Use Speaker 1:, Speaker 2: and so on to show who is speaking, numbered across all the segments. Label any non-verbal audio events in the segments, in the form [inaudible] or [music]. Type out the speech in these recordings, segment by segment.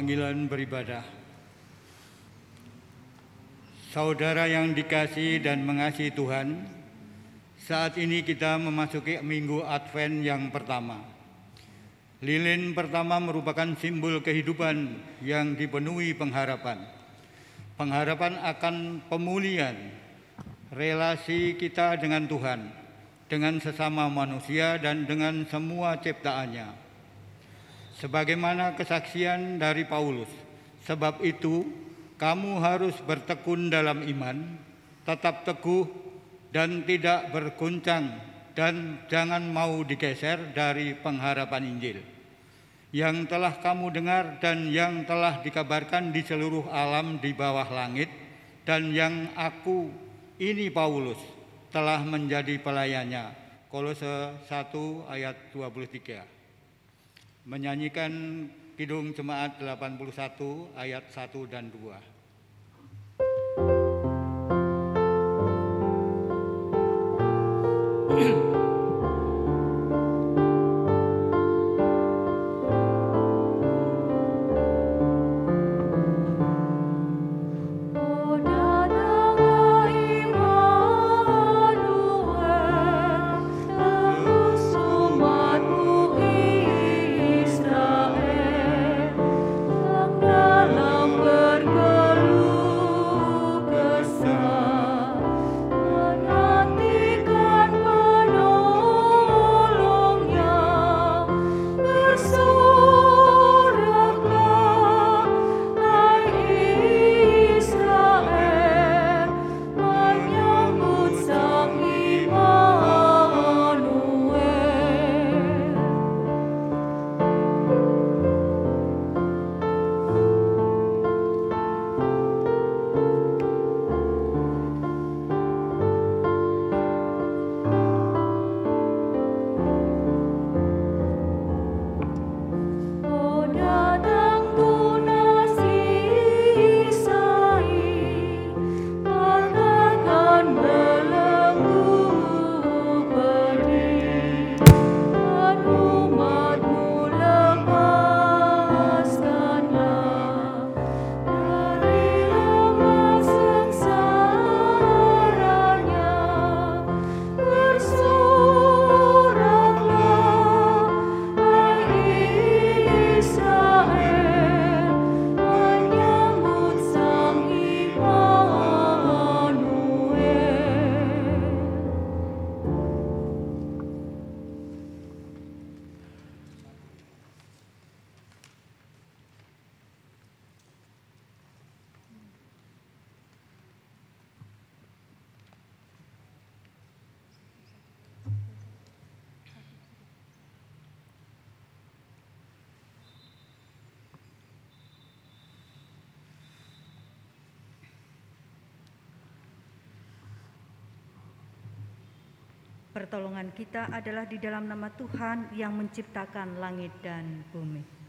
Speaker 1: Panggilan beribadah. Saudara yang dikasih dan mengasihi Tuhan, saat ini kita memasuki minggu Advent yang pertama. Lilin pertama merupakan simbol kehidupan yang dipenuhi pengharapan. Pengharapan akan pemulihan relasi kita dengan Tuhan, dengan sesama manusia dan dengan semua ciptaannya sebagaimana kesaksian dari Paulus. Sebab itu, kamu harus bertekun dalam iman, tetap teguh dan tidak berguncang dan jangan mau digeser dari pengharapan Injil yang telah kamu dengar dan yang telah dikabarkan di seluruh alam di bawah langit dan yang aku ini Paulus telah menjadi pelayannya. Kolose 1 ayat 23 menyanyikan Kidung Jemaat 81 ayat 1 dan 2. [clears throat]
Speaker 2: Pertolongan kita adalah di dalam nama Tuhan yang menciptakan langit dan bumi.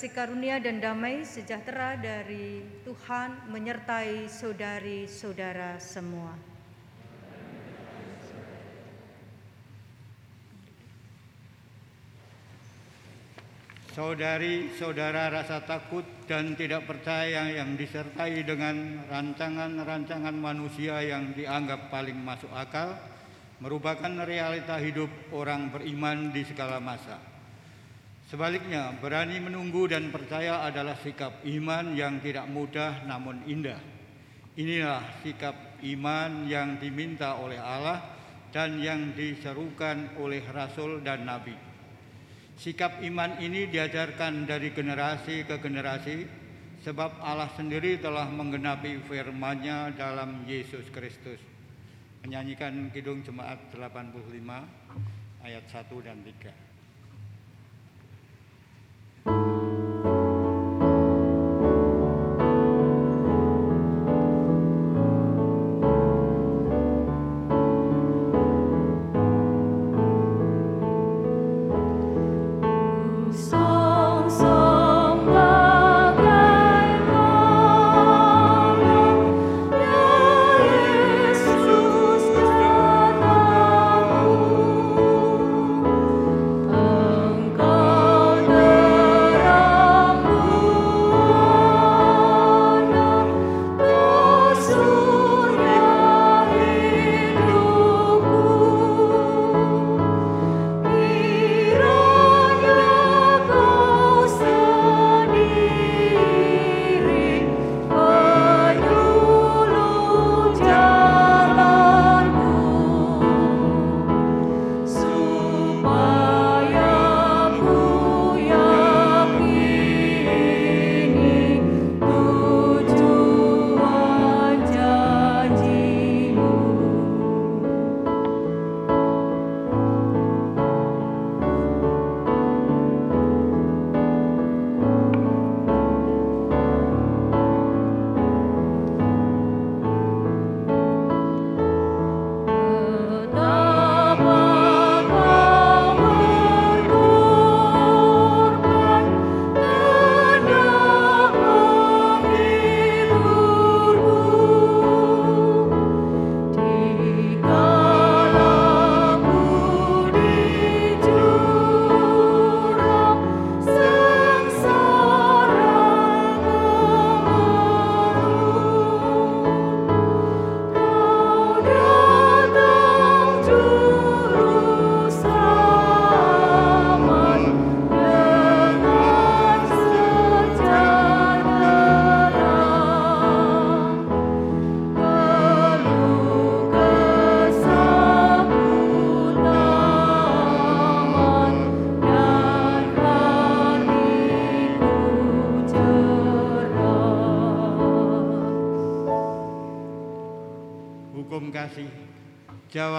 Speaker 2: Dan damai sejahtera dari Tuhan menyertai saudari-saudara semua.
Speaker 1: Saudari-saudara rasa takut dan tidak percaya yang disertai dengan rancangan-rancangan manusia yang dianggap paling masuk akal merupakan realita hidup orang beriman di segala masa. Sebaliknya, berani menunggu dan percaya adalah sikap iman yang tidak mudah namun indah. Inilah sikap iman yang diminta oleh Allah dan yang diserukan oleh rasul dan nabi. Sikap iman ini diajarkan dari generasi ke generasi sebab Allah sendiri telah menggenapi firman-Nya dalam Yesus Kristus. Menyanyikan Kidung Jemaat 85 ayat 1 dan 3.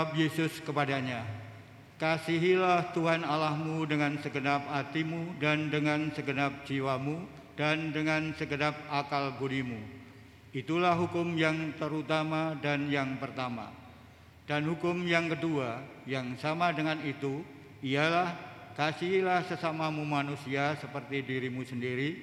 Speaker 1: Jawab Yesus kepadanya, Kasihilah Tuhan Allahmu dengan segenap hatimu dan dengan segenap jiwamu dan dengan segenap akal budimu. Itulah hukum yang terutama dan yang pertama. Dan hukum yang kedua yang sama dengan itu ialah kasihilah sesamamu manusia seperti dirimu sendiri.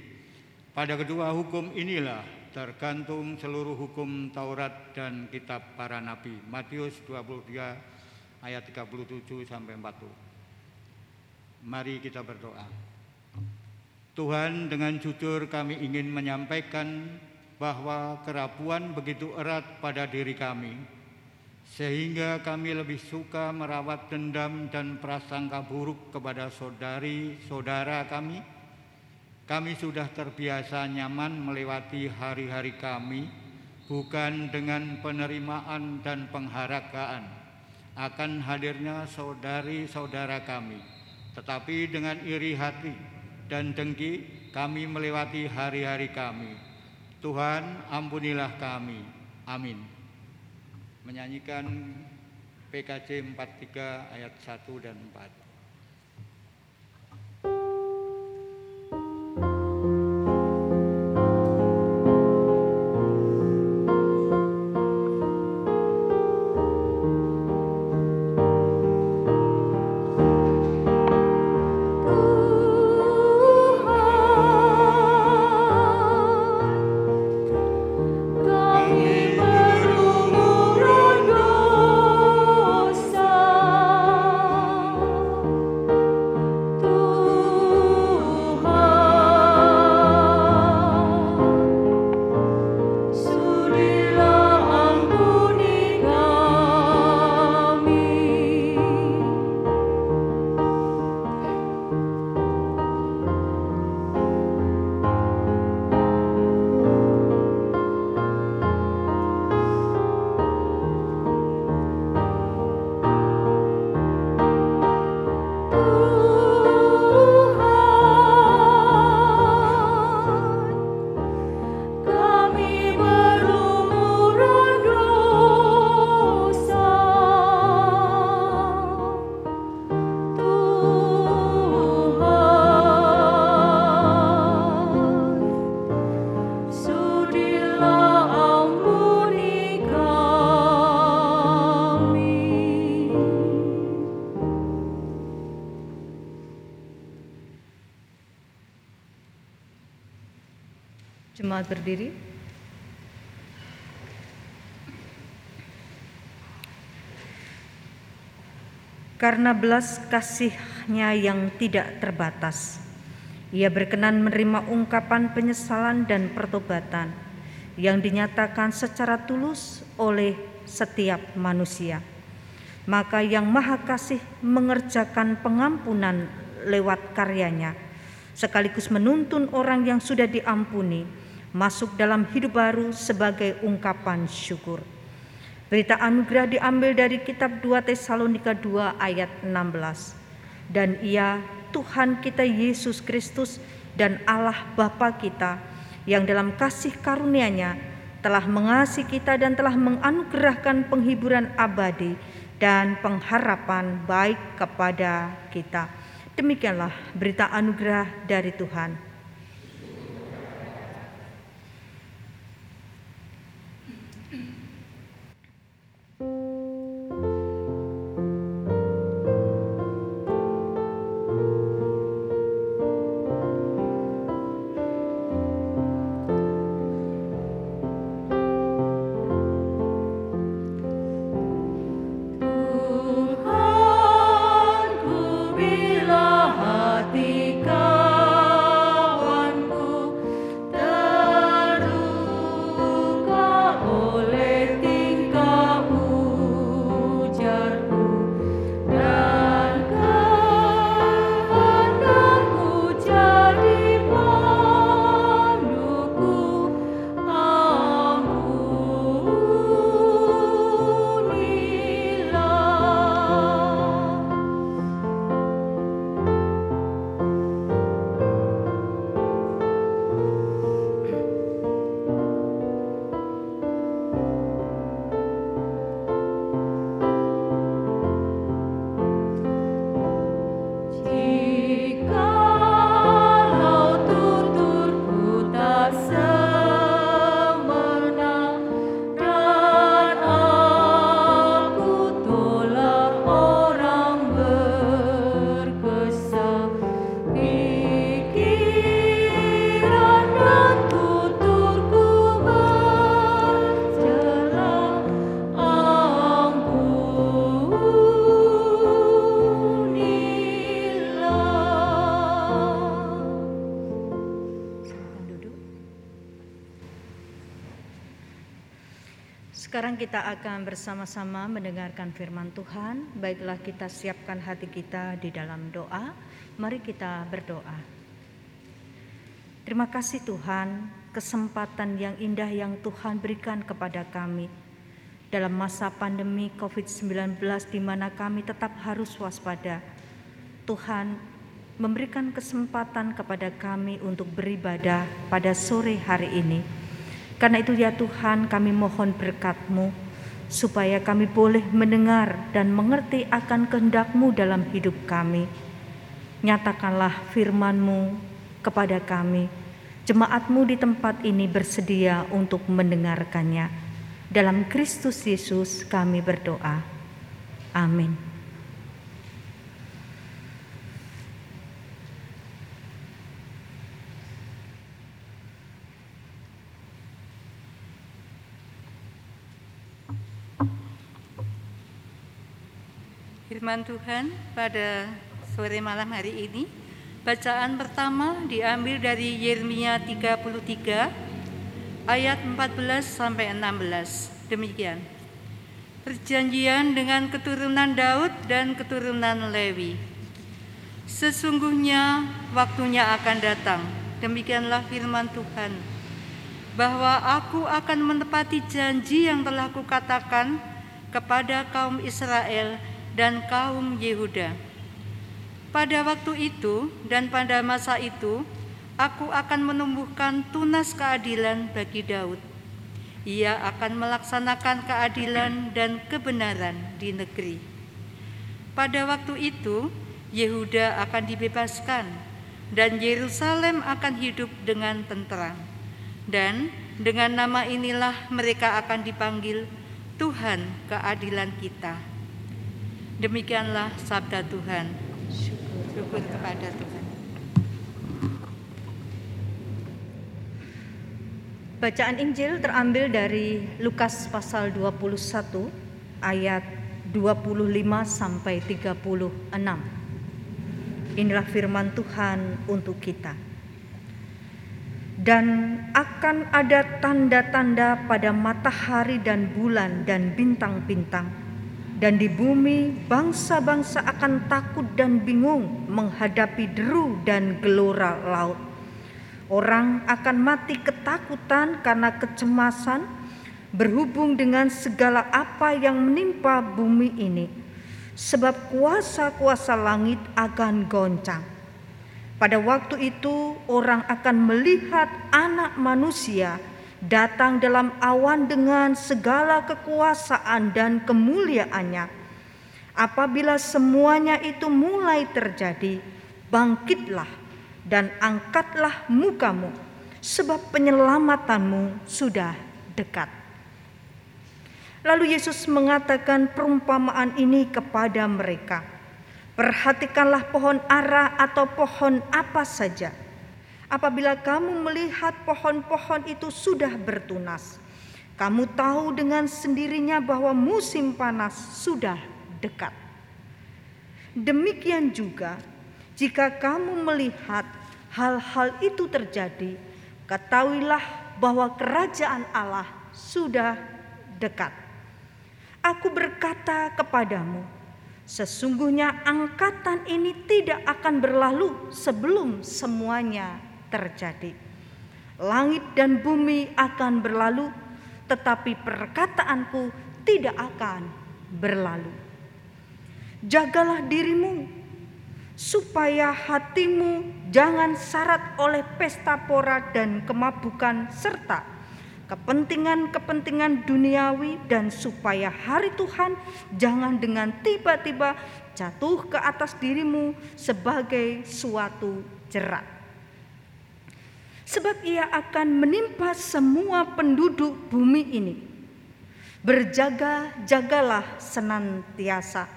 Speaker 1: Pada kedua hukum inilah tergantung seluruh hukum Taurat dan kitab para nabi. Matius 23 ayat 37 sampai 40. Mari kita berdoa. Tuhan dengan jujur kami ingin menyampaikan bahwa kerapuan begitu erat pada diri kami sehingga kami lebih suka merawat dendam dan prasangka buruk kepada saudari-saudara kami kami sudah terbiasa nyaman melewati hari-hari kami bukan dengan penerimaan dan penghargaan akan hadirnya saudari-saudara kami, tetapi dengan iri hati dan dengki kami melewati hari-hari kami. Tuhan ampunilah kami. Amin. Menyanyikan PKC 43 ayat 1 dan 4.
Speaker 2: Jemaat berdiri. Karena belas kasihnya yang tidak terbatas, ia berkenan menerima ungkapan penyesalan dan pertobatan yang dinyatakan secara tulus oleh setiap manusia. Maka yang maha kasih mengerjakan pengampunan lewat karyanya, sekaligus menuntun orang yang sudah diampuni masuk dalam hidup baru sebagai ungkapan syukur. Berita anugerah diambil dari kitab 2 Tesalonika 2 ayat 16. Dan ia Tuhan kita Yesus Kristus dan Allah Bapa kita yang dalam kasih karunia-Nya telah mengasihi kita dan telah menganugerahkan penghiburan abadi dan pengharapan baik kepada kita. Demikianlah berita anugerah dari Tuhan. Kita akan bersama-sama mendengarkan firman Tuhan. Baiklah kita siapkan hati kita di dalam doa. Mari kita berdoa. Terima kasih Tuhan, kesempatan yang indah yang Tuhan berikan kepada kami dalam masa pandemi COVID-19 di mana kami tetap harus waspada. Tuhan memberikan kesempatan kepada kami untuk beribadah pada sore hari ini. Karena itu ya Tuhan kami mohon berkat-Mu supaya kami boleh mendengar dan mengerti akan kehendak-Mu dalam hidup kami. Nyatakanlah firman-Mu kepada kami. Jemaat-Mu di tempat ini bersedia untuk mendengarkannya. Dalam Kristus Yesus kami berdoa. Amin.
Speaker 3: Firman Tuhan pada sore malam hari ini Bacaan pertama diambil dari Yeremia 33 ayat 14 sampai 16. Demikian. Perjanjian dengan keturunan Daud dan keturunan Lewi. Sesungguhnya waktunya akan datang. Demikianlah firman Tuhan. Bahwa aku akan menepati janji yang telah kukatakan kepada kaum Israel dan kaum Yehuda. Pada waktu itu dan pada masa itu, aku akan menumbuhkan tunas keadilan bagi Daud. Ia akan melaksanakan keadilan dan kebenaran di negeri. Pada waktu itu, Yehuda akan dibebaskan dan Yerusalem akan hidup dengan tenteram. Dan dengan nama inilah mereka akan dipanggil Tuhan keadilan kita. Demikianlah sabda Tuhan. Syukur, kepada Tuhan.
Speaker 2: Bacaan Injil terambil dari Lukas pasal 21 ayat 25 sampai 36. Inilah firman Tuhan untuk kita. Dan akan ada tanda-tanda pada matahari dan bulan dan bintang-bintang. Dan di bumi bangsa-bangsa akan takut dan bingung menghadapi deru dan gelora laut Orang akan mati ketakutan karena kecemasan berhubung dengan segala apa yang menimpa bumi ini, sebab kuasa-kuasa langit akan goncang. Pada waktu itu, orang akan melihat Anak Manusia datang dalam awan dengan segala kekuasaan dan kemuliaannya. Apabila semuanya itu mulai terjadi, bangkitlah dan angkatlah mukamu, sebab penyelamatanmu sudah dekat. Lalu Yesus mengatakan perumpamaan ini kepada mereka. Perhatikanlah pohon ara atau pohon apa saja. Apabila kamu melihat pohon-pohon itu sudah bertunas, kamu tahu dengan sendirinya bahwa musim panas sudah dekat. Demikian juga, jika kamu melihat hal-hal itu terjadi, ketahuilah bahwa kerajaan Allah sudah dekat. Aku berkata kepadamu, sesungguhnya angkatan ini tidak akan berlalu sebelum semuanya terjadi. Langit dan bumi akan berlalu, tetapi perkataanku tidak akan berlalu. Jagalah dirimu supaya hatimu jangan syarat oleh pesta pora dan kemabukan serta kepentingan-kepentingan duniawi dan supaya hari Tuhan jangan dengan tiba-tiba jatuh ke atas dirimu sebagai suatu jerat. Sebab ia akan menimpa semua penduduk bumi ini. Berjaga-jagalah senantiasa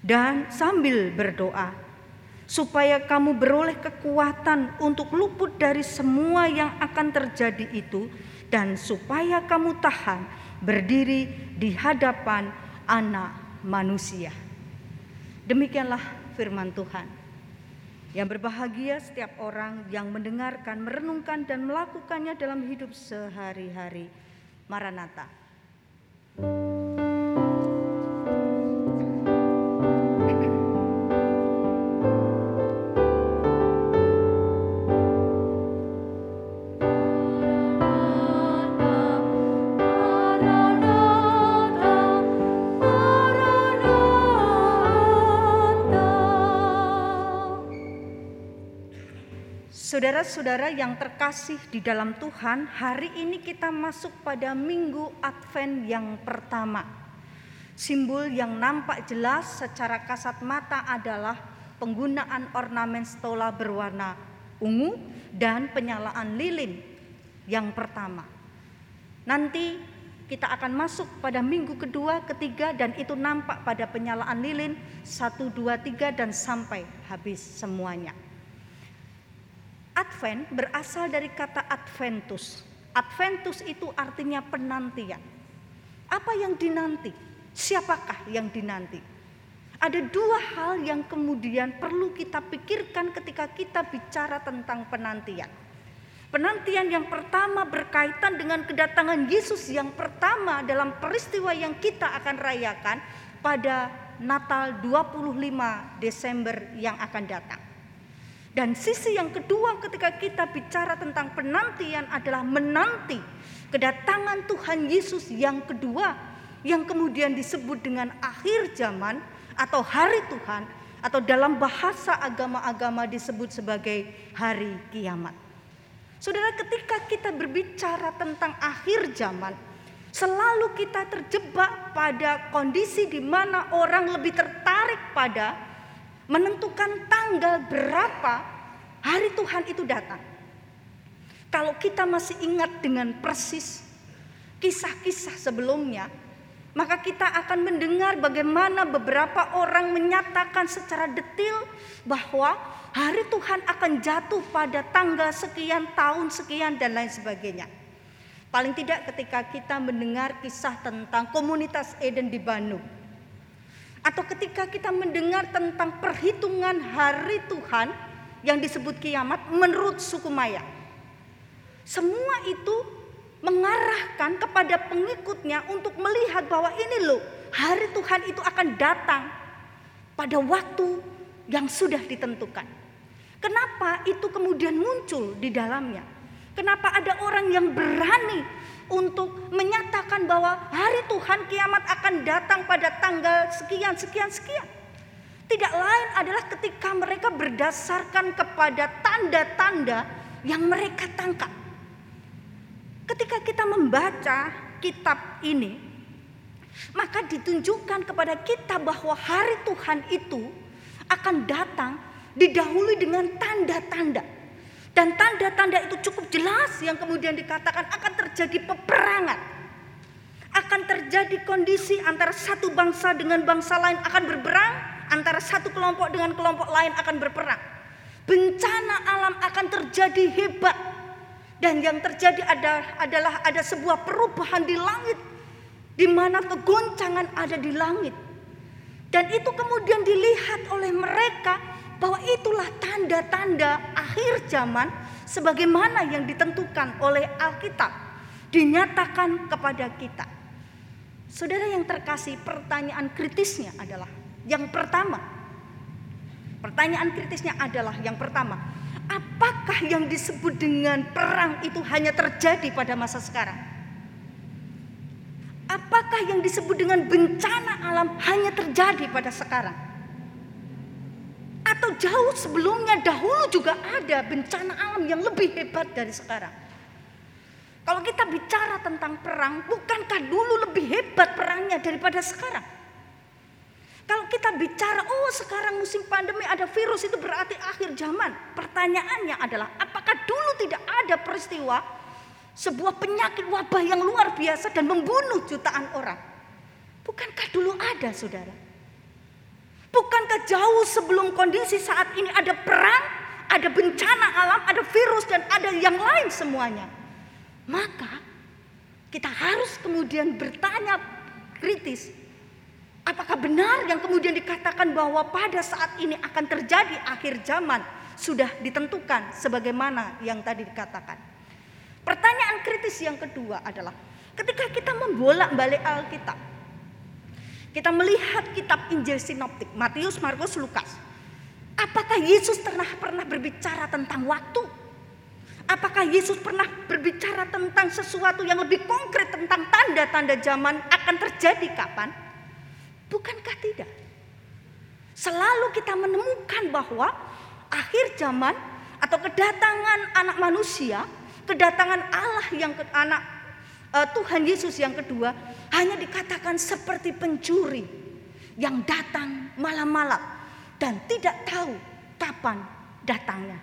Speaker 2: dan sambil berdoa supaya kamu beroleh kekuatan untuk luput dari semua yang akan terjadi itu dan supaya kamu tahan berdiri di hadapan anak manusia. Demikianlah firman Tuhan. Yang berbahagia setiap orang yang mendengarkan, merenungkan dan melakukannya dalam hidup sehari-hari. Maranatha. Saudara-saudara yang terkasih di dalam Tuhan, hari ini kita masuk pada minggu Advent yang pertama. Simbol yang nampak jelas secara kasat mata adalah penggunaan ornamen stola berwarna ungu dan penyalaan lilin yang pertama. Nanti kita akan masuk pada minggu kedua, ketiga dan itu nampak pada penyalaan lilin satu, dua, tiga dan sampai habis semuanya. Advent berasal dari kata Adventus. Adventus itu artinya penantian. Apa yang dinanti? Siapakah yang dinanti? Ada dua hal yang kemudian perlu kita pikirkan ketika kita bicara tentang penantian. Penantian yang pertama berkaitan dengan kedatangan Yesus yang pertama dalam peristiwa yang kita akan rayakan pada Natal 25 Desember yang akan datang. Dan sisi yang kedua ketika kita bicara tentang penantian adalah menanti kedatangan Tuhan Yesus yang kedua yang kemudian disebut dengan akhir zaman atau hari Tuhan atau dalam bahasa agama-agama disebut sebagai hari kiamat. Saudara, ketika kita berbicara tentang akhir zaman, selalu kita terjebak pada kondisi di mana orang lebih tertarik pada menentukan tanggal berapa hari Tuhan itu datang. Kalau kita masih ingat dengan persis kisah-kisah sebelumnya, maka kita akan mendengar bagaimana beberapa orang menyatakan secara detail bahwa hari Tuhan akan jatuh pada tanggal sekian, tahun sekian, dan lain sebagainya. Paling tidak ketika kita mendengar kisah tentang komunitas Eden di Bandung. Atau ketika kita mendengar tentang perhitungan hari Tuhan yang disebut kiamat menurut suku Maya. Semua itu mengarahkan kepada pengikutnya untuk melihat bahwa ini loh hari Tuhan itu akan datang pada waktu yang sudah ditentukan. Kenapa itu kemudian muncul di dalamnya? Kenapa ada orang yang berani untuk menyatakan bahwa hari Tuhan kiamat akan datang pada tanggal sekian, sekian, sekian? Tidak lain adalah ketika mereka berdasarkan kepada tanda-tanda yang mereka tangkap. Ketika kita membaca kitab ini, maka ditunjukkan kepada kita bahwa hari Tuhan itu akan datang didahului dengan tanda-tanda. Dan tanda-tanda itu cukup jelas yang kemudian dikatakan akan terjadi peperangan. Akan terjadi kondisi antara satu bangsa dengan bangsa lain akan berperang, antara satu kelompok dengan kelompok lain akan berperang. Bencana alam akan terjadi hebat dan yang terjadi ada, adalah ada sebuah perubahan di langit. Di mana kegoncangan ada di langit. Dan itu kemudian dilihat oleh mereka bahwa itulah tanda-tanda akhir zaman sebagaimana yang ditentukan oleh Alkitab dinyatakan kepada kita. Saudara yang terkasih, pertanyaan kritisnya adalah yang pertama. Pertanyaan kritisnya adalah yang pertama, apakah yang disebut dengan perang itu hanya terjadi pada masa sekarang? Apakah yang disebut dengan bencana alam hanya terjadi pada sekarang? Atau jauh sebelumnya dahulu juga ada bencana alam yang lebih hebat dari sekarang? Kalau kita bicara tentang perang, bukankah dulu lebih hebat perangnya daripada sekarang? Kalau kita bicara, oh sekarang musim pandemi ada virus itu berarti akhir zaman. Pertanyaannya adalah, apakah dulu tidak ada peristiwa sebuah penyakit wabah yang luar biasa dan membunuh jutaan orang? Bukankah dulu ada, saudara? Jauh sebelum kondisi saat ini ada perang, ada bencana alam, ada virus dan ada yang lain semuanya? Maka kita harus kemudian bertanya kritis, Apakah benar yang kemudian dikatakan bahwa pada saat ini akan terjadi akhir zaman sudah ditentukan sebagaimana yang tadi dikatakan? Pertanyaan kritis yang kedua adalah ketika kita membolak-balik Alkitab. Kita melihat kitab Injil Sinoptik Matius, Markus, Lukas. Apakah Yesus pernah pernah berbicara tentang waktu? Apakah Yesus pernah berbicara tentang sesuatu yang lebih konkret tentang tanda-tanda zaman akan terjadi kapan? Bukankah tidak? Selalu kita menemukan bahwa akhir zaman atau kedatangan anak manusia, kedatangan Allah yang ke, anak uh, Tuhan Yesus yang kedua hanya dikatakan seperti pencuri yang datang malam-malam dan tidak tahu kapan datangnya.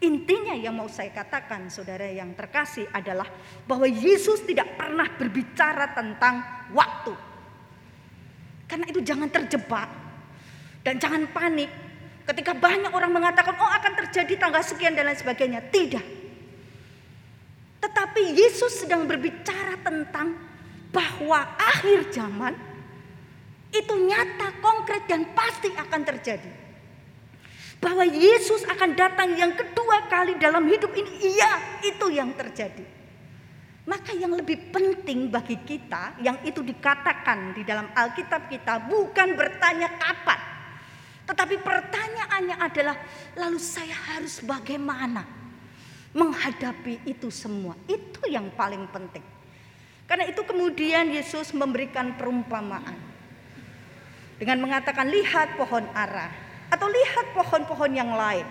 Speaker 2: Intinya yang mau saya katakan saudara yang terkasih adalah bahwa Yesus tidak pernah berbicara tentang waktu. Karena itu jangan terjebak dan jangan panik ketika banyak orang mengatakan oh akan terjadi tanggal sekian dan lain sebagainya. Tidak. Tetapi Yesus sedang berbicara tentang bahwa akhir zaman itu nyata, konkret dan pasti akan terjadi. Bahwa Yesus akan datang yang kedua kali dalam hidup ini, iya itu yang terjadi. Maka yang lebih penting bagi kita yang itu dikatakan di dalam Alkitab kita bukan bertanya kapan. Tetapi pertanyaannya adalah lalu saya harus bagaimana menghadapi itu semua. Itu yang paling penting. Karena itu kemudian Yesus memberikan perumpamaan. Dengan mengatakan lihat pohon ara atau lihat pohon-pohon yang lain.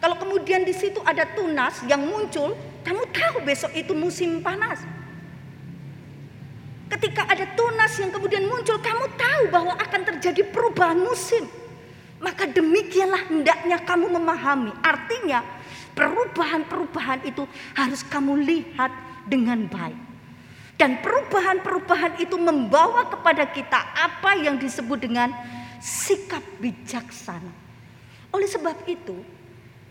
Speaker 2: Kalau kemudian di situ ada tunas yang muncul, kamu tahu besok itu musim panas. Ketika ada tunas yang kemudian muncul, kamu tahu bahwa akan terjadi perubahan musim. Maka demikianlah hendaknya kamu memahami. Artinya perubahan-perubahan itu harus kamu lihat dengan baik. Dan perubahan-perubahan itu membawa kepada kita apa yang disebut dengan sikap bijaksana. Oleh sebab itu,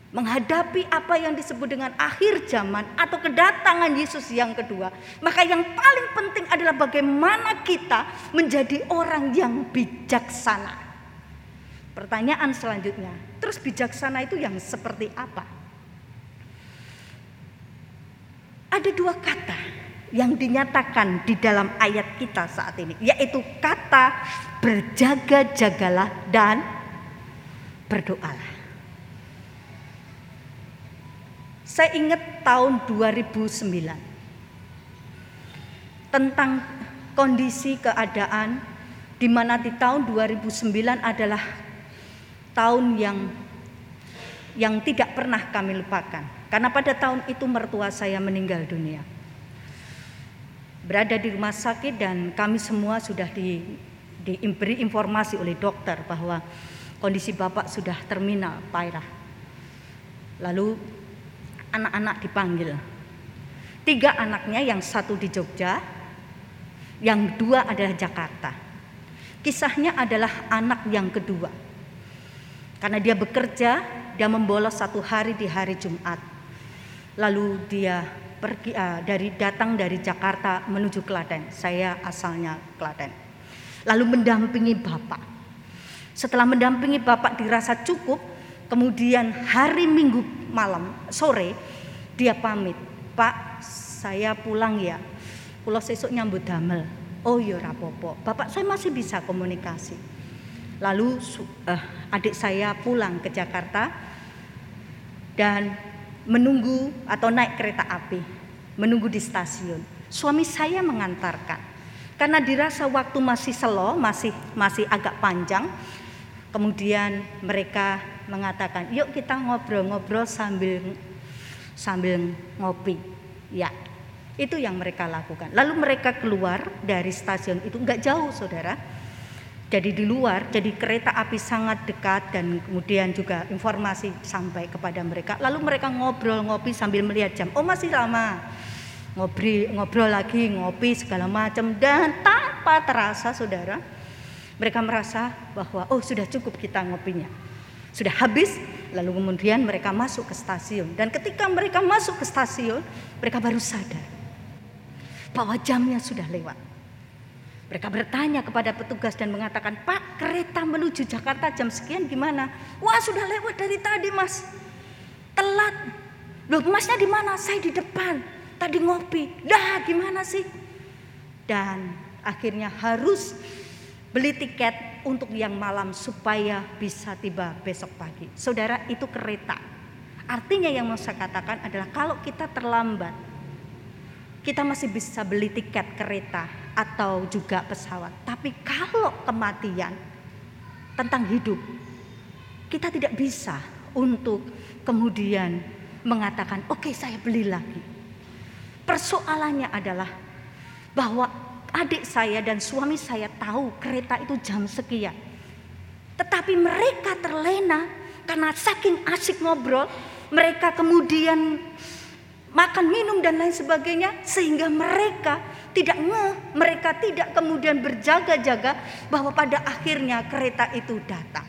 Speaker 2: menghadapi apa yang disebut dengan akhir zaman atau kedatangan Yesus yang kedua, maka yang paling penting adalah bagaimana kita menjadi orang yang bijaksana. Pertanyaan selanjutnya, terus bijaksana itu yang seperti apa? Ada dua kata yang dinyatakan di dalam ayat kita saat ini, yaitu kata berjaga-jagalah dan berdoalah. Saya ingat tahun 2009 tentang kondisi keadaan di mana di tahun 2009 adalah tahun yang yang tidak pernah kami lupakan. Karena pada tahun itu mertua saya meninggal dunia. Berada di rumah sakit dan kami semua sudah di, diberi informasi oleh dokter bahwa kondisi bapak sudah terminal parah. Lalu anak-anak dipanggil. Tiga anaknya yang satu di Jogja, yang dua adalah Jakarta. Kisahnya adalah anak yang kedua. Karena dia bekerja, dia membolos satu hari di hari Jumat. Lalu dia pergi uh, dari datang dari Jakarta menuju Klaten. Saya asalnya Klaten. Lalu mendampingi Bapak. Setelah mendampingi Bapak dirasa cukup, kemudian hari Minggu malam sore dia pamit Pak saya pulang ya pulau sesuk nyambut damel oh ya rapopo Bapak saya masih bisa komunikasi lalu uh, adik saya pulang ke Jakarta dan menunggu atau naik kereta api menunggu di stasiun suami saya mengantarkan karena dirasa waktu masih selo masih masih agak panjang kemudian mereka mengatakan yuk kita ngobrol-ngobrol sambil sambil ngopi. Ya, itu yang mereka lakukan. Lalu mereka keluar dari stasiun itu nggak jauh, saudara. Jadi di luar, jadi kereta api sangat dekat dan kemudian juga informasi sampai kepada mereka. Lalu mereka ngobrol ngopi sambil melihat jam. Oh masih lama. Ngobrol, ngobrol lagi, ngopi segala macam dan tanpa terasa, saudara, mereka merasa bahwa oh sudah cukup kita ngopinya. Sudah habis, lalu kemudian mereka masuk ke stasiun. Dan ketika mereka masuk ke stasiun, mereka baru sadar bahwa jamnya sudah lewat. Mereka bertanya kepada petugas dan mengatakan, Pak kereta menuju Jakarta jam sekian gimana? Wah sudah lewat dari tadi mas. Telat. Loh masnya di mana? Saya di depan. Tadi ngopi. Dah gimana sih? Dan akhirnya harus beli tiket untuk yang malam supaya bisa tiba besok pagi. Saudara, itu kereta. Artinya yang mau saya katakan adalah kalau kita terlambat, kita masih bisa beli tiket kereta atau juga pesawat. Tapi kalau kematian tentang hidup, kita tidak bisa untuk kemudian mengatakan, "Oke, okay, saya beli lagi." Persoalannya adalah bahwa adik saya dan suami saya tahu kereta itu jam sekian. Tetapi mereka terlena karena saking asik ngobrol, mereka kemudian makan minum dan lain sebagainya sehingga mereka tidak ngeh, mereka tidak kemudian berjaga-jaga bahwa pada akhirnya kereta itu datang.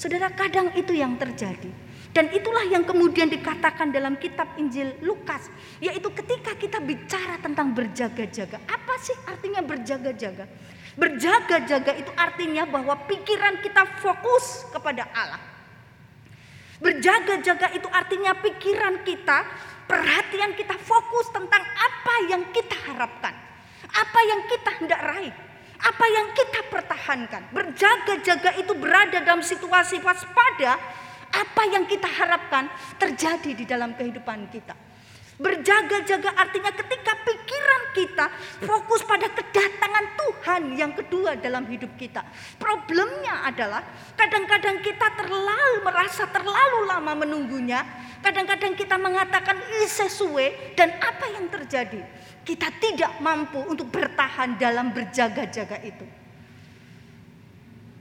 Speaker 2: Saudara, kadang itu yang terjadi. Dan itulah yang kemudian dikatakan dalam kitab Injil Lukas, yaitu ketika kita bicara tentang berjaga-jaga. Apa sih artinya berjaga-jaga? Berjaga-jaga itu artinya bahwa pikiran kita fokus kepada Allah. Berjaga-jaga itu artinya pikiran kita, perhatian kita fokus tentang apa yang kita harapkan, apa yang kita hendak raih, apa yang kita pertahankan. Berjaga-jaga itu berada dalam situasi waspada apa yang kita harapkan terjadi di dalam kehidupan kita. Berjaga-jaga artinya ketika pikiran kita fokus pada kedatangan Tuhan yang kedua dalam hidup kita. Problemnya adalah kadang-kadang kita terlalu merasa terlalu lama menunggunya. Kadang-kadang kita mengatakan ini sesuai dan apa yang terjadi? Kita tidak mampu untuk bertahan dalam berjaga-jaga itu.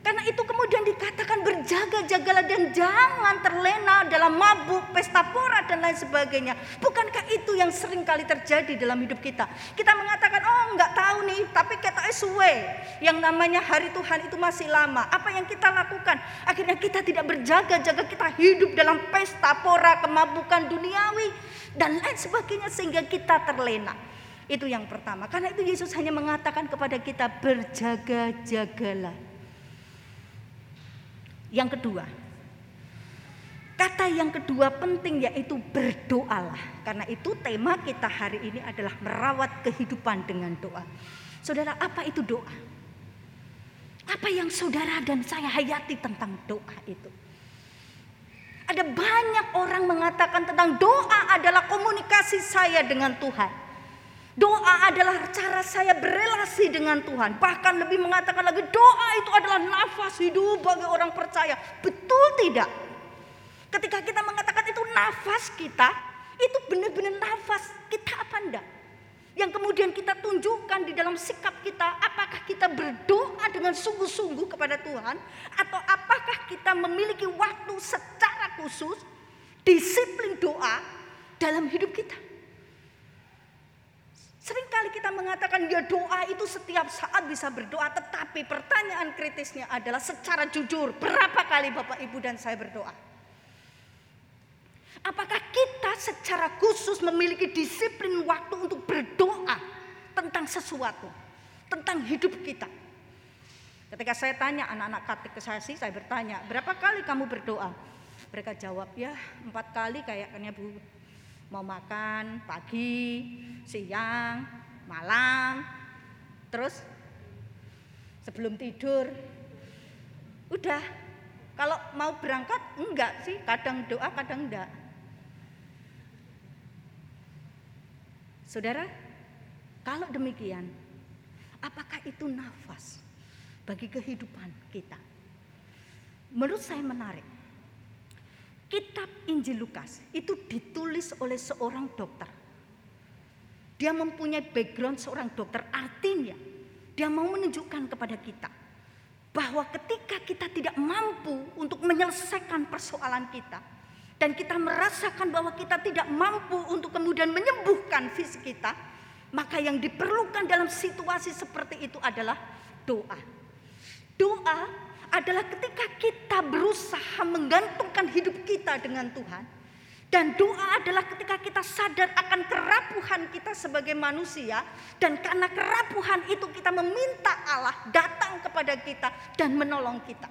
Speaker 2: Karena itu kemudian dikatakan berjaga-jagalah dan jangan terlena dalam mabuk, pesta pora dan lain sebagainya. Bukankah itu yang sering kali terjadi dalam hidup kita? Kita mengatakan, oh nggak tahu nih, tapi kita suwe. Yang namanya hari Tuhan itu masih lama. Apa yang kita lakukan? Akhirnya kita tidak berjaga-jaga, kita hidup dalam pesta pora, kemabukan duniawi dan lain sebagainya sehingga kita terlena. Itu yang pertama. Karena itu Yesus hanya mengatakan kepada kita berjaga-jagalah. Yang kedua, kata yang kedua penting yaitu berdoalah. Karena itu tema kita hari ini adalah merawat kehidupan dengan doa. Saudara, apa itu doa? Apa yang saudara dan saya hayati tentang doa itu? Ada banyak orang mengatakan tentang doa adalah komunikasi saya dengan Tuhan. Doa adalah cara saya berelasi dengan Tuhan. Bahkan lebih mengatakan lagi doa itu adalah nafas hidup bagi orang percaya. Betul tidak? Ketika kita mengatakan itu nafas kita, itu benar-benar nafas kita apa enggak? Yang kemudian kita tunjukkan di dalam sikap kita, apakah kita berdoa dengan sungguh-sungguh kepada Tuhan, atau apakah kita memiliki waktu secara khusus, disiplin doa dalam hidup kita. Seringkali kita mengatakan ya doa itu setiap saat bisa berdoa. Tetapi pertanyaan kritisnya adalah secara jujur. Berapa kali Bapak Ibu dan saya berdoa? Apakah kita secara khusus memiliki disiplin waktu untuk berdoa tentang sesuatu. Tentang hidup kita. Ketika saya tanya anak-anak katek ke saya sih, saya bertanya, berapa kali kamu berdoa? Mereka jawab, ya empat kali kayaknya Bu mau makan pagi, siang, malam, terus sebelum tidur. Udah, kalau mau berangkat enggak sih, kadang doa, kadang enggak. Saudara, kalau demikian, apakah itu nafas bagi kehidupan kita? Menurut saya menarik. Kitab Injil Lukas itu ditulis oleh seorang dokter. Dia mempunyai background seorang dokter, artinya dia mau menunjukkan kepada kita bahwa ketika kita tidak mampu untuk menyelesaikan persoalan kita dan kita merasakan bahwa kita tidak mampu untuk kemudian menyembuhkan fisik kita, maka yang diperlukan dalam situasi seperti itu adalah doa. Doa adalah ketika kita berusaha menggantungkan hidup kita dengan Tuhan. Dan doa adalah ketika kita sadar akan kerapuhan kita sebagai manusia. Dan karena kerapuhan itu kita meminta Allah datang kepada kita dan menolong kita.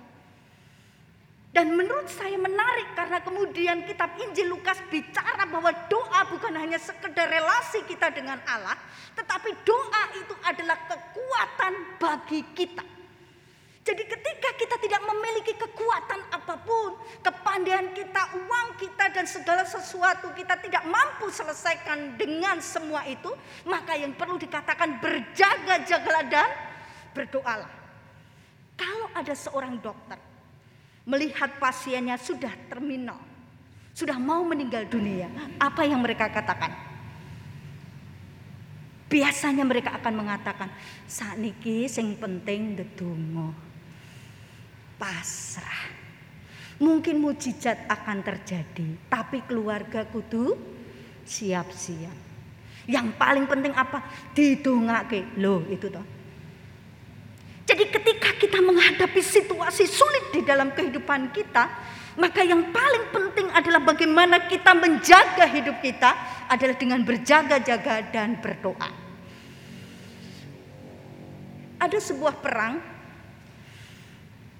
Speaker 2: Dan menurut saya menarik karena kemudian kitab Injil Lukas bicara bahwa doa bukan hanya sekedar relasi kita dengan Allah. Tetapi doa itu adalah kekuatan bagi kita. Jadi ketika kita tidak memiliki kekuatan apa pun, kepandaian kita, uang kita dan segala sesuatu kita tidak mampu selesaikan dengan semua itu, maka yang perlu dikatakan berjaga-jagalah dan berdoalah. Kalau ada seorang dokter melihat pasiennya sudah terminal, sudah mau meninggal dunia, apa yang mereka katakan? Biasanya mereka akan mengatakan, saat niki sing penting dedonga pasrah. Mungkin mujizat akan terjadi, tapi keluarga kudu siap-siap. Yang paling penting apa? Didongake. Loh, itu toh. Jadi ketika kita menghadapi situasi sulit di dalam kehidupan kita, maka yang paling penting adalah bagaimana kita menjaga hidup kita adalah dengan berjaga-jaga dan berdoa. Ada sebuah perang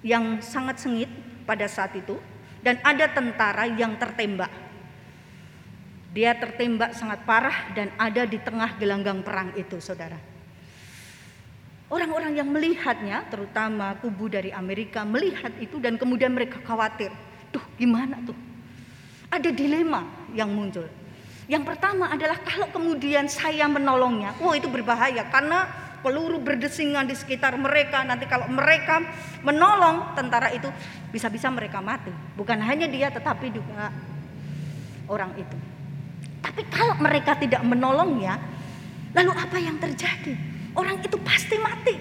Speaker 2: yang sangat sengit pada saat itu dan ada tentara yang tertembak. Dia tertembak sangat parah dan ada di tengah gelanggang perang itu, Saudara. Orang-orang yang melihatnya, terutama kubu dari Amerika melihat itu dan kemudian mereka khawatir. Tuh, gimana tuh? Ada dilema yang muncul. Yang pertama adalah kalau kemudian saya menolongnya, oh itu berbahaya karena peluru berdesingan di sekitar mereka. Nanti kalau mereka menolong tentara itu bisa-bisa mereka mati. Bukan hanya dia tetapi juga orang itu. Tapi kalau mereka tidak menolongnya, lalu apa yang terjadi? Orang itu pasti mati.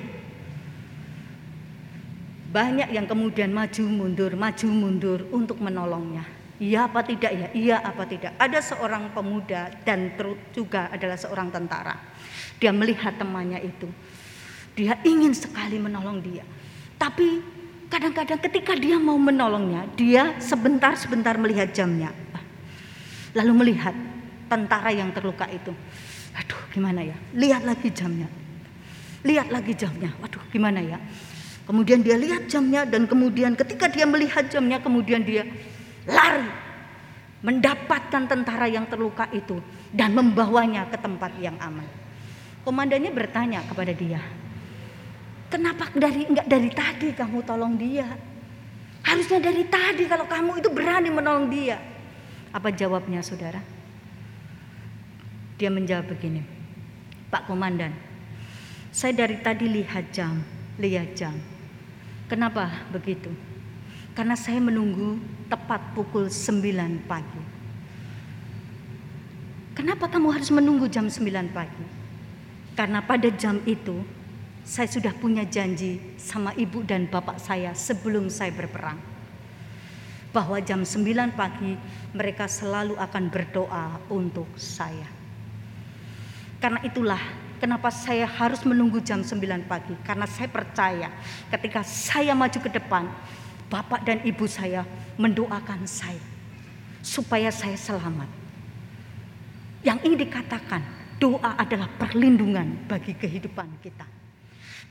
Speaker 2: Banyak yang kemudian maju mundur, maju mundur untuk menolongnya. Iya apa tidak ya? Iya apa tidak? Ada seorang pemuda dan juga adalah seorang tentara. Dia melihat temannya itu. Dia ingin sekali menolong dia. Tapi kadang-kadang ketika dia mau menolongnya, dia sebentar-sebentar melihat jamnya. Lalu melihat tentara yang terluka itu. Aduh, gimana ya? Lihat lagi jamnya. Lihat lagi jamnya. Waduh, gimana ya? Kemudian dia lihat jamnya dan kemudian ketika dia melihat jamnya kemudian dia lari mendapatkan tentara yang terluka itu dan membawanya ke tempat yang aman. Komandannya bertanya kepada dia, "Kenapa dari enggak dari tadi kamu tolong dia? Harusnya dari tadi kalau kamu itu berani menolong dia." Apa jawabnya, Saudara? Dia menjawab begini, "Pak Komandan, saya dari tadi lihat jam, lihat jam. Kenapa begitu? Karena saya menunggu tepat pukul 9 pagi. Kenapa kamu harus menunggu jam 9 pagi? Karena pada jam itu saya sudah punya janji sama ibu dan bapak saya sebelum saya berperang. Bahwa jam 9 pagi mereka selalu akan berdoa untuk saya. Karena itulah Kenapa saya harus menunggu jam 9 pagi? Karena saya percaya ketika saya maju ke depan, bapak dan ibu saya mendoakan saya supaya saya selamat. Yang ingin dikatakan, doa adalah perlindungan bagi kehidupan kita.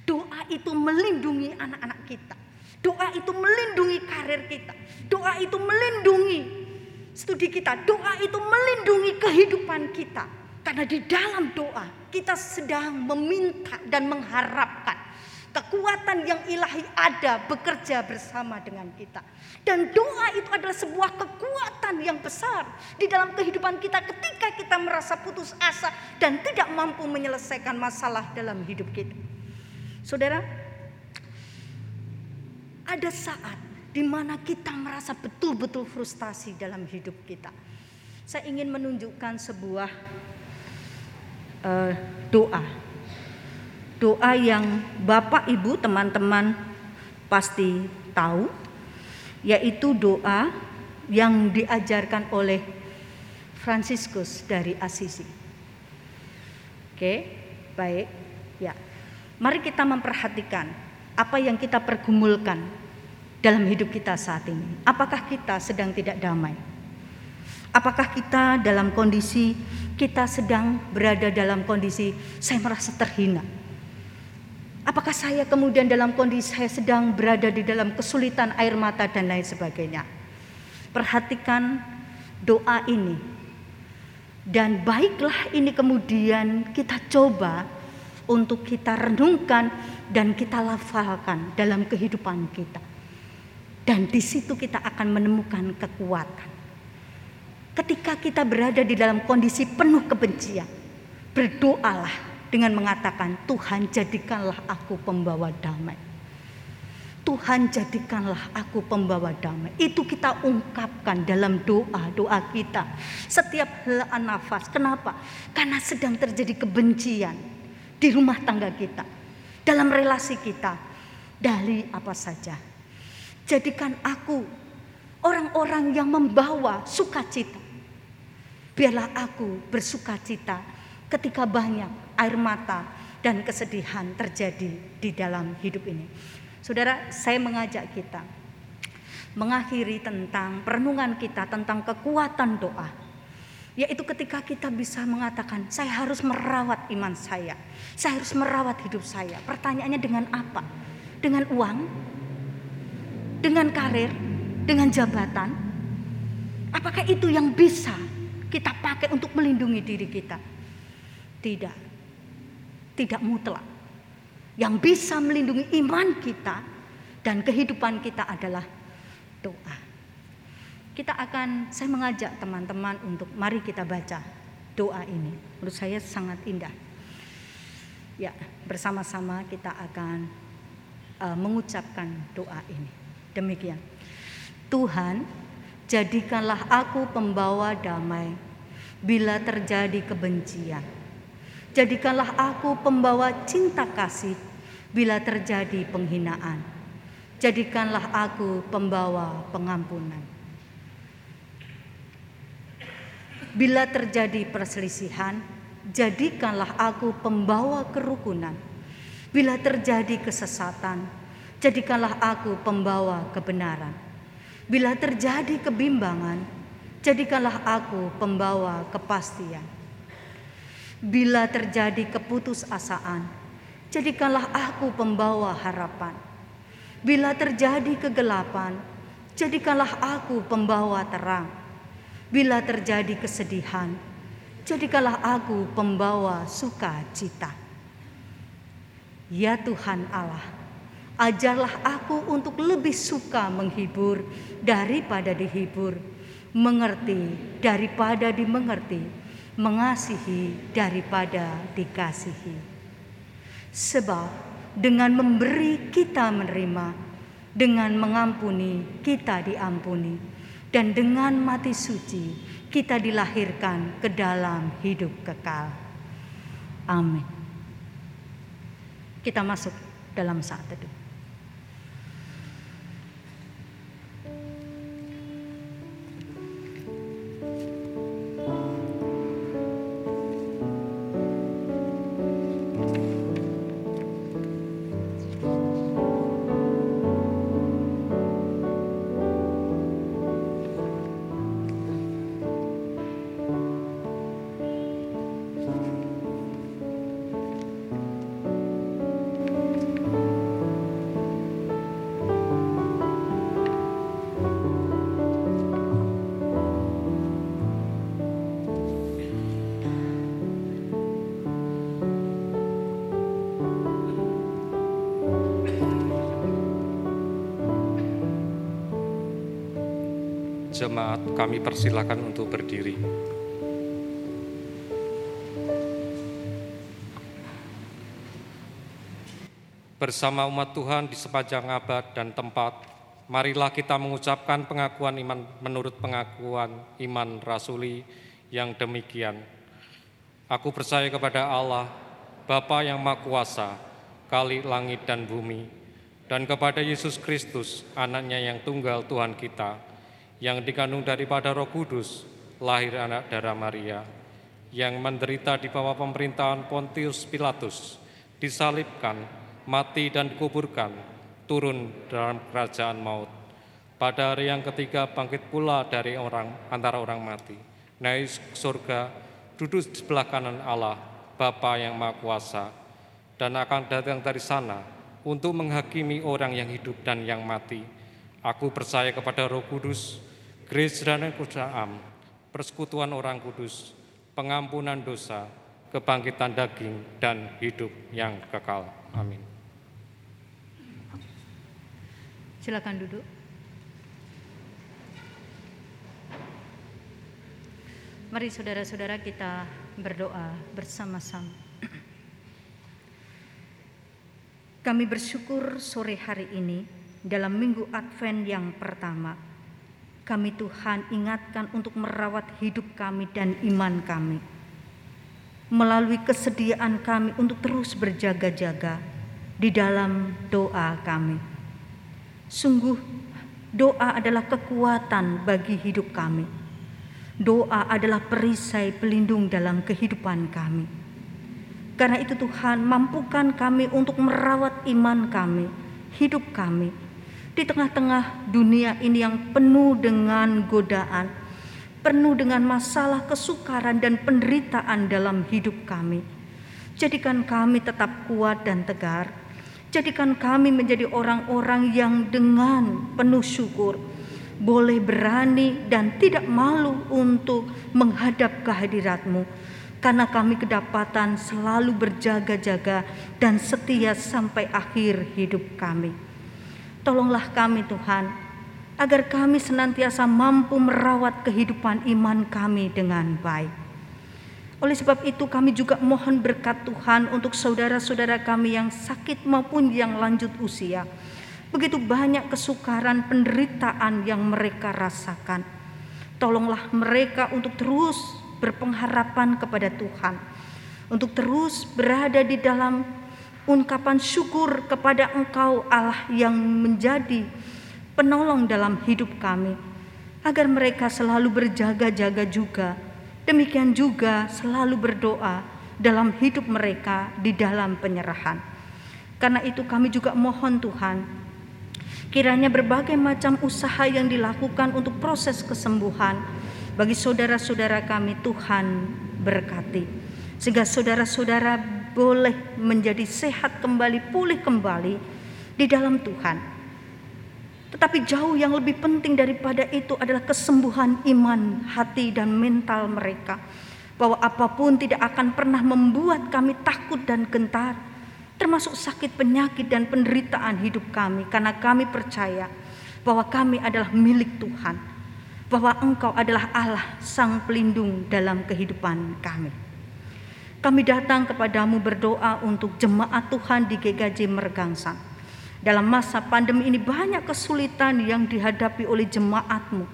Speaker 2: Doa itu melindungi anak-anak kita. Doa itu melindungi karir kita. Doa itu melindungi studi kita. Doa itu melindungi kehidupan kita. Karena di dalam doa kita sedang meminta dan mengharapkan kekuatan yang ilahi ada bekerja bersama dengan kita. Dan doa itu adalah sebuah kekuatan yang besar di dalam kehidupan kita ketika kita merasa putus asa dan tidak mampu menyelesaikan masalah dalam hidup kita. Saudara, ada saat di mana kita merasa betul-betul frustasi dalam hidup kita. Saya ingin menunjukkan sebuah uh, doa. Doa yang Bapak Ibu teman-teman pasti tahu yaitu doa yang diajarkan oleh Fransiskus dari Assisi. Oke, baik. Ya. Mari kita memperhatikan apa yang kita pergumulkan dalam hidup kita saat ini. Apakah kita sedang tidak damai? Apakah kita dalam kondisi kita sedang berada dalam kondisi saya merasa terhina. Apakah saya kemudian dalam kondisi saya sedang berada di dalam kesulitan air mata dan lain sebagainya. Perhatikan doa ini. Dan baiklah ini kemudian kita coba untuk kita renungkan dan kita lafalkan dalam kehidupan kita. Dan di situ kita akan menemukan kekuatan. Ketika kita berada di dalam kondisi penuh kebencian, berdoalah dengan mengatakan, "Tuhan, jadikanlah aku pembawa damai." Tuhan jadikanlah aku pembawa damai. Itu kita ungkapkan dalam doa-doa kita. Setiap helaan nafas. Kenapa? Karena sedang terjadi kebencian di rumah tangga kita. Dalam relasi kita. Dari apa saja. Jadikan aku orang-orang yang membawa sukacita. Biarlah aku bersuka cita ketika banyak air mata dan kesedihan terjadi di dalam hidup ini. Saudara, saya mengajak kita mengakhiri tentang perenungan kita tentang kekuatan doa. Yaitu ketika kita bisa mengatakan, saya harus merawat iman saya. Saya harus merawat hidup saya. Pertanyaannya dengan apa? Dengan uang? Dengan karir? Dengan jabatan? Apakah itu yang bisa kita pakai untuk melindungi diri kita. Tidak. Tidak mutlak. Yang bisa melindungi iman kita dan kehidupan kita adalah doa. Kita akan saya mengajak teman-teman untuk mari kita baca doa ini. Menurut saya sangat indah. Ya, bersama-sama kita akan uh, mengucapkan doa ini. Demikian. Tuhan, Jadikanlah aku pembawa damai bila terjadi kebencian. Jadikanlah aku pembawa cinta kasih bila terjadi penghinaan. jadikanlah aku pembawa pengampunan. Bila terjadi perselisihan, jadikanlah aku pembawa kerukunan. Bila terjadi kesesatan, jadikanlah aku pembawa kebenaran. Bila terjadi kebimbangan, jadikanlah aku pembawa kepastian. Bila terjadi keputusasaan, jadikanlah aku pembawa harapan. Bila terjadi kegelapan, jadikanlah aku pembawa terang. Bila terjadi kesedihan, jadikanlah aku pembawa sukacita. Ya Tuhan Allah, ajarlah aku untuk lebih suka menghibur daripada dihibur, mengerti daripada dimengerti, mengasihi daripada dikasihi. Sebab dengan memberi kita menerima, dengan mengampuni kita diampuni, dan dengan mati suci kita dilahirkan ke dalam hidup kekal. Amin. Kita masuk dalam saat teduh.
Speaker 4: Jemaat kami persilakan untuk berdiri. Bersama umat Tuhan di sepanjang abad dan tempat, marilah kita mengucapkan pengakuan iman menurut pengakuan iman rasuli yang demikian. Aku percaya kepada Allah, Bapa yang Maha Kuasa, kali langit dan bumi, dan kepada Yesus Kristus, anaknya yang tunggal Tuhan kita, yang dikandung daripada roh kudus, lahir anak darah Maria, yang menderita di bawah pemerintahan Pontius Pilatus, disalibkan, mati dan dikuburkan, turun dalam kerajaan maut. Pada hari yang ketiga bangkit pula dari orang antara orang mati, naik surga, duduk di sebelah kanan Allah, Bapa yang Maha Kuasa, dan akan datang dari sana untuk menghakimi orang yang hidup dan yang mati. Aku percaya kepada Roh Kudus, gereja dan kudusam, persekutuan orang kudus, pengampunan dosa, kebangkitan daging, dan hidup yang kekal. Amin.
Speaker 2: Silakan duduk. Mari saudara-saudara kita berdoa bersama-sama. Kami bersyukur sore hari ini dalam minggu Advent yang pertama. Kami Tuhan ingatkan untuk merawat hidup kami dan iman kami. Melalui kesediaan kami untuk terus berjaga-jaga di dalam doa kami. Sungguh doa adalah kekuatan bagi hidup kami. Doa adalah perisai pelindung dalam kehidupan kami. Karena itu Tuhan mampukan kami untuk merawat iman kami, hidup kami di tengah-tengah dunia ini yang penuh dengan godaan, penuh dengan masalah kesukaran dan penderitaan dalam hidup kami. Jadikan kami tetap kuat dan tegar. Jadikan kami menjadi orang-orang yang dengan penuh syukur boleh berani dan tidak malu untuk menghadap kehadiratmu karena kami kedapatan selalu berjaga-jaga dan setia sampai akhir hidup kami. Tolonglah kami Tuhan, agar kami senantiasa mampu merawat kehidupan iman kami dengan baik. Oleh sebab itu kami juga mohon berkat Tuhan untuk saudara-saudara kami yang sakit maupun yang lanjut usia. Begitu banyak kesukaran penderitaan yang mereka rasakan. Tolonglah mereka untuk terus berpengharapan kepada Tuhan. Untuk terus berada di dalam ungkapan syukur kepada Engkau Allah yang menjadi penolong dalam hidup kami agar mereka selalu berjaga-jaga juga. Demikian juga selalu berdoa dalam hidup mereka di dalam penyerahan. Karena itu kami juga mohon Tuhan kiranya berbagai macam usaha yang dilakukan untuk proses kesembuhan bagi saudara-saudara kami Tuhan berkati. Sehingga saudara-saudara boleh menjadi sehat kembali, pulih kembali di dalam Tuhan. Tetapi jauh yang lebih penting daripada itu adalah kesembuhan iman, hati, dan mental mereka. Bahwa apa pun tidak akan pernah membuat kami takut dan gentar, termasuk sakit penyakit dan penderitaan hidup kami, karena kami percaya bahwa kami adalah milik Tuhan, bahwa Engkau adalah Allah, Sang Pelindung dalam kehidupan kami. Kami datang kepadamu berdoa untuk jemaat Tuhan di GKJ Mergangsang. Dalam masa pandemi ini banyak kesulitan yang dihadapi oleh jemaatmu.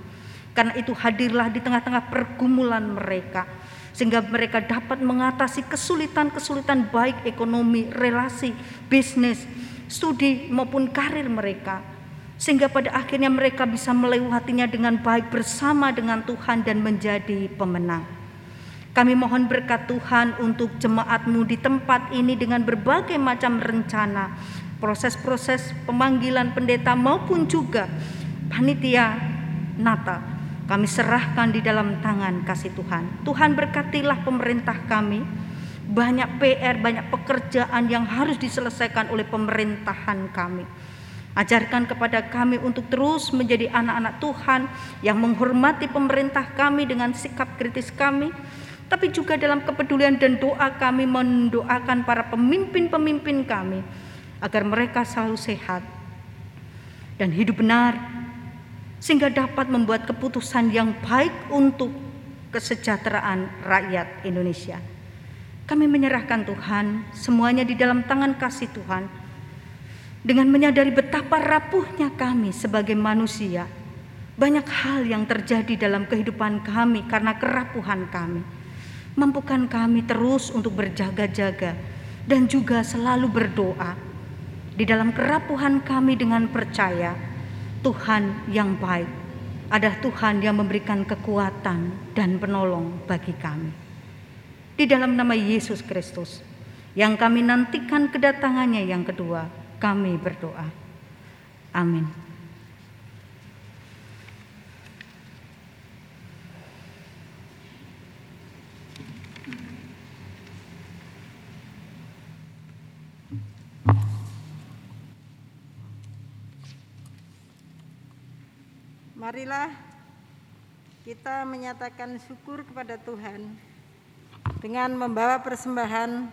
Speaker 2: Karena itu hadirlah di tengah-tengah pergumulan mereka. Sehingga mereka dapat mengatasi kesulitan-kesulitan baik ekonomi, relasi, bisnis, studi maupun karir mereka. Sehingga pada akhirnya mereka bisa melewatinya dengan baik bersama dengan Tuhan dan menjadi pemenang. Kami mohon berkat Tuhan untuk jemaatmu di tempat ini dengan berbagai macam rencana, proses-proses pemanggilan pendeta maupun juga panitia Natal. Kami serahkan di dalam tangan kasih Tuhan. Tuhan berkatilah pemerintah kami. Banyak PR, banyak pekerjaan yang harus diselesaikan oleh pemerintahan kami. Ajarkan kepada kami untuk terus menjadi anak-anak Tuhan yang menghormati pemerintah kami dengan sikap kritis kami, tapi juga dalam kepedulian dan doa kami mendoakan para pemimpin-pemimpin kami agar mereka selalu sehat dan hidup benar sehingga dapat membuat keputusan yang baik untuk kesejahteraan rakyat Indonesia. Kami menyerahkan Tuhan semuanya di dalam tangan kasih Tuhan dengan menyadari betapa rapuhnya kami sebagai manusia. Banyak hal yang terjadi dalam kehidupan kami karena kerapuhan kami. Mampukan kami terus untuk berjaga-jaga dan juga selalu berdoa. Di dalam kerapuhan kami dengan percaya, Tuhan yang baik adalah Tuhan yang memberikan kekuatan dan penolong bagi kami. Di dalam nama Yesus Kristus, yang kami nantikan kedatangannya yang kedua, kami berdoa. Amin.
Speaker 5: Marilah kita menyatakan syukur kepada Tuhan dengan membawa persembahan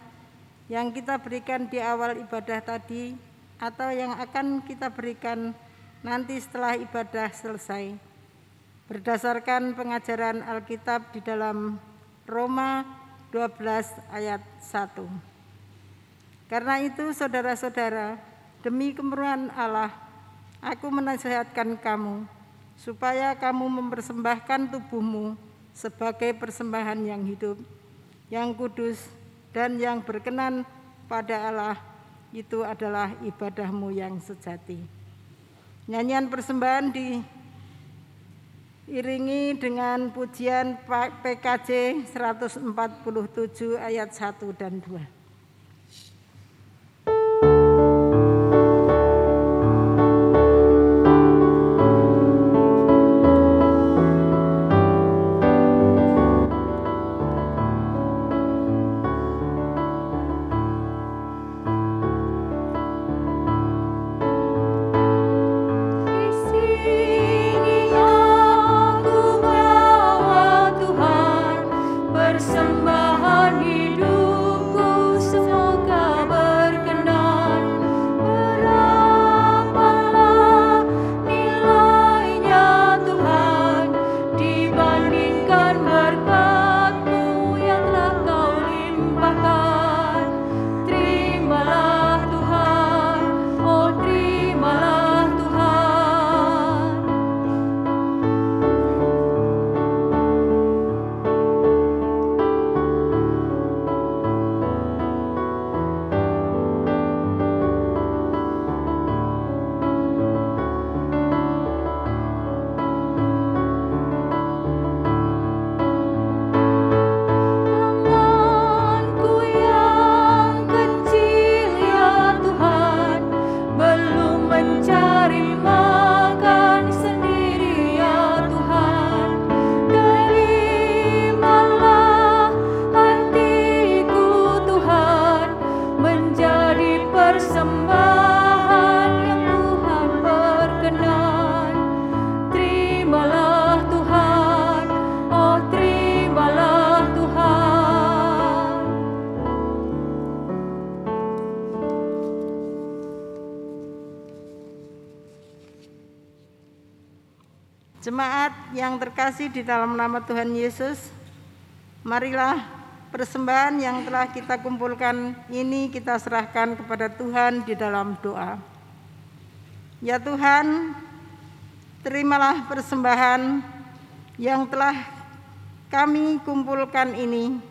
Speaker 5: yang kita berikan di awal ibadah tadi atau yang akan kita berikan nanti setelah ibadah selesai. Berdasarkan pengajaran Alkitab di dalam Roma 12 ayat 1. Karena itu saudara-saudara, demi kemurahan Allah, aku menasihatkan kamu supaya kamu mempersembahkan tubuhmu sebagai persembahan yang hidup, yang kudus, dan yang berkenan pada Allah. Itu adalah ibadahmu yang sejati. Nyanyian persembahan diiringi dengan pujian PKJ 147 ayat 1 dan 2. Jemaat yang terkasih di dalam nama Tuhan Yesus, marilah persembahan yang telah kita kumpulkan ini kita serahkan kepada Tuhan di dalam doa. Ya Tuhan, terimalah persembahan yang telah kami kumpulkan ini.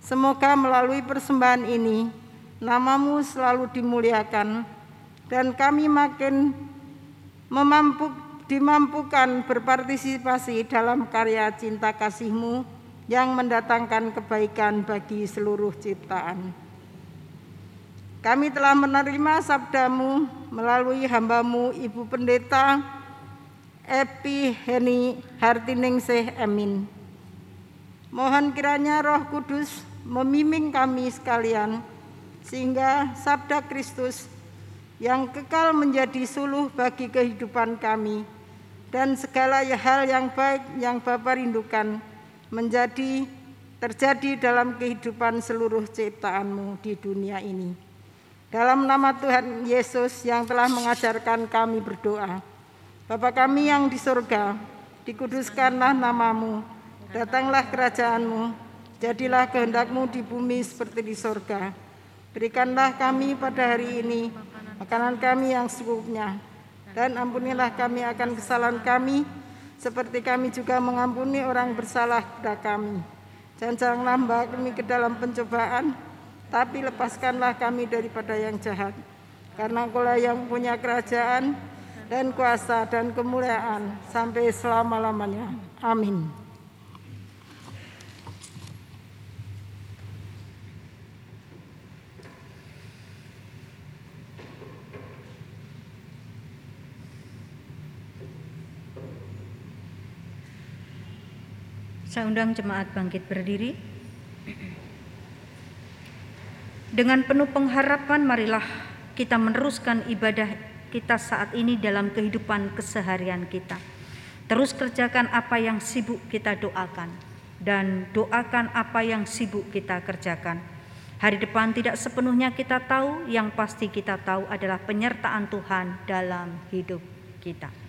Speaker 5: Semoga melalui persembahan ini, namamu selalu dimuliakan, dan kami makin memampu, dimampukan berpartisipasi dalam karya cinta kasihmu yang mendatangkan kebaikan bagi seluruh ciptaan. Kami telah menerima sabdamu melalui hambamu Ibu Pendeta Epi Heni Hartiningsih Emin. Mohon kiranya roh kudus memiming kami sekalian sehingga sabda Kristus yang kekal menjadi suluh bagi kehidupan kami dan segala hal yang baik yang Bapa rindukan menjadi terjadi dalam kehidupan seluruh ciptaanmu di dunia ini. Dalam nama Tuhan Yesus yang telah mengajarkan kami berdoa. Bapa kami yang di surga, dikuduskanlah namamu, datanglah kerajaanmu, jadilah kehendakmu di bumi seperti di surga. Berikanlah kami pada hari ini makanan kami yang secukupnya, dan ampunilah kami akan kesalahan kami, seperti kami juga mengampuni orang bersalah kepada kami. Dan janganlah membawa kami ke dalam pencobaan, tapi lepaskanlah kami daripada yang jahat. Karena engkaulah yang punya kerajaan dan kuasa dan kemuliaan sampai selama-lamanya. Amin.
Speaker 2: Saya undang jemaat bangkit berdiri. Dengan penuh pengharapan marilah kita meneruskan ibadah kita saat ini dalam kehidupan keseharian kita. Terus kerjakan apa yang sibuk kita doakan dan doakan apa yang sibuk kita kerjakan. Hari depan tidak sepenuhnya kita tahu, yang pasti kita tahu adalah penyertaan Tuhan dalam hidup kita.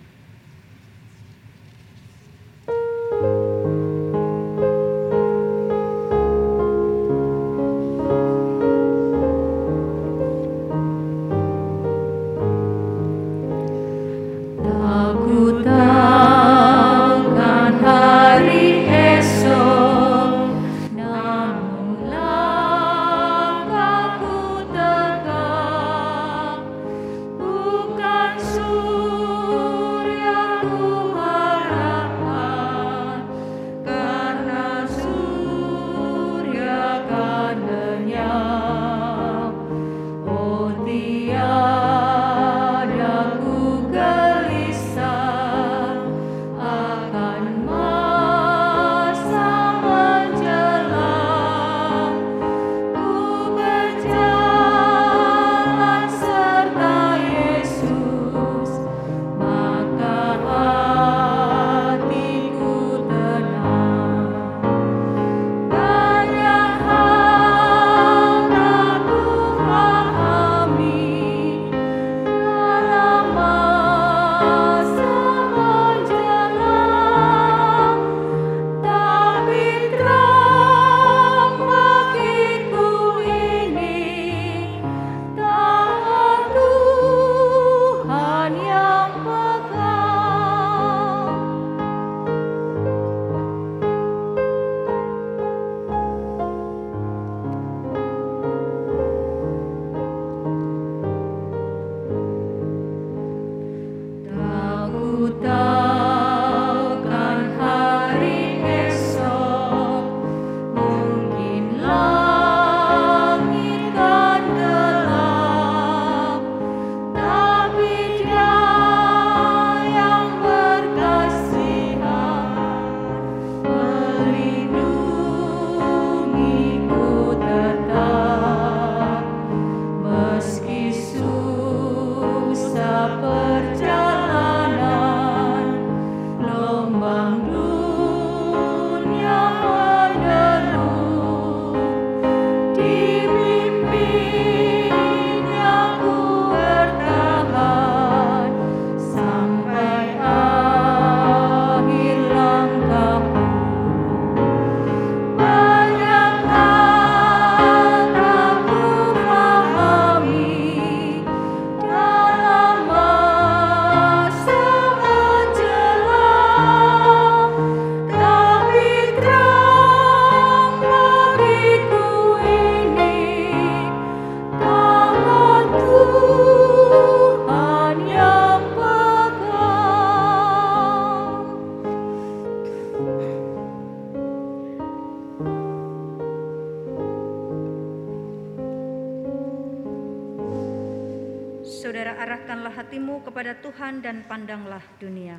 Speaker 2: Dan pandanglah dunia.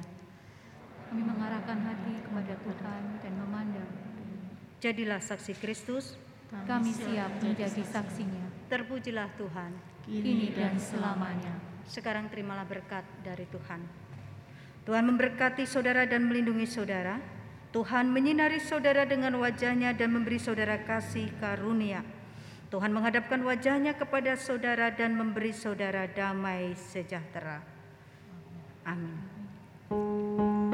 Speaker 3: Kami mengarahkan hati kepada Tuhan dan memandang.
Speaker 2: Jadilah saksi Kristus,
Speaker 3: Kami siap menjadi saksinya,
Speaker 2: terpujilah Tuhan.
Speaker 3: kini dan selamanya.
Speaker 2: Sekarang terimalah berkat dari Tuhan. Tuhan memberkati saudara dan melindungi saudara. Tuhan menyinari saudara dengan wajahnya dan memberi saudara kasih karunia. Tuhan menghadapkan wajahnya kepada saudara dan memberi saudara damai sejahtera. Amin.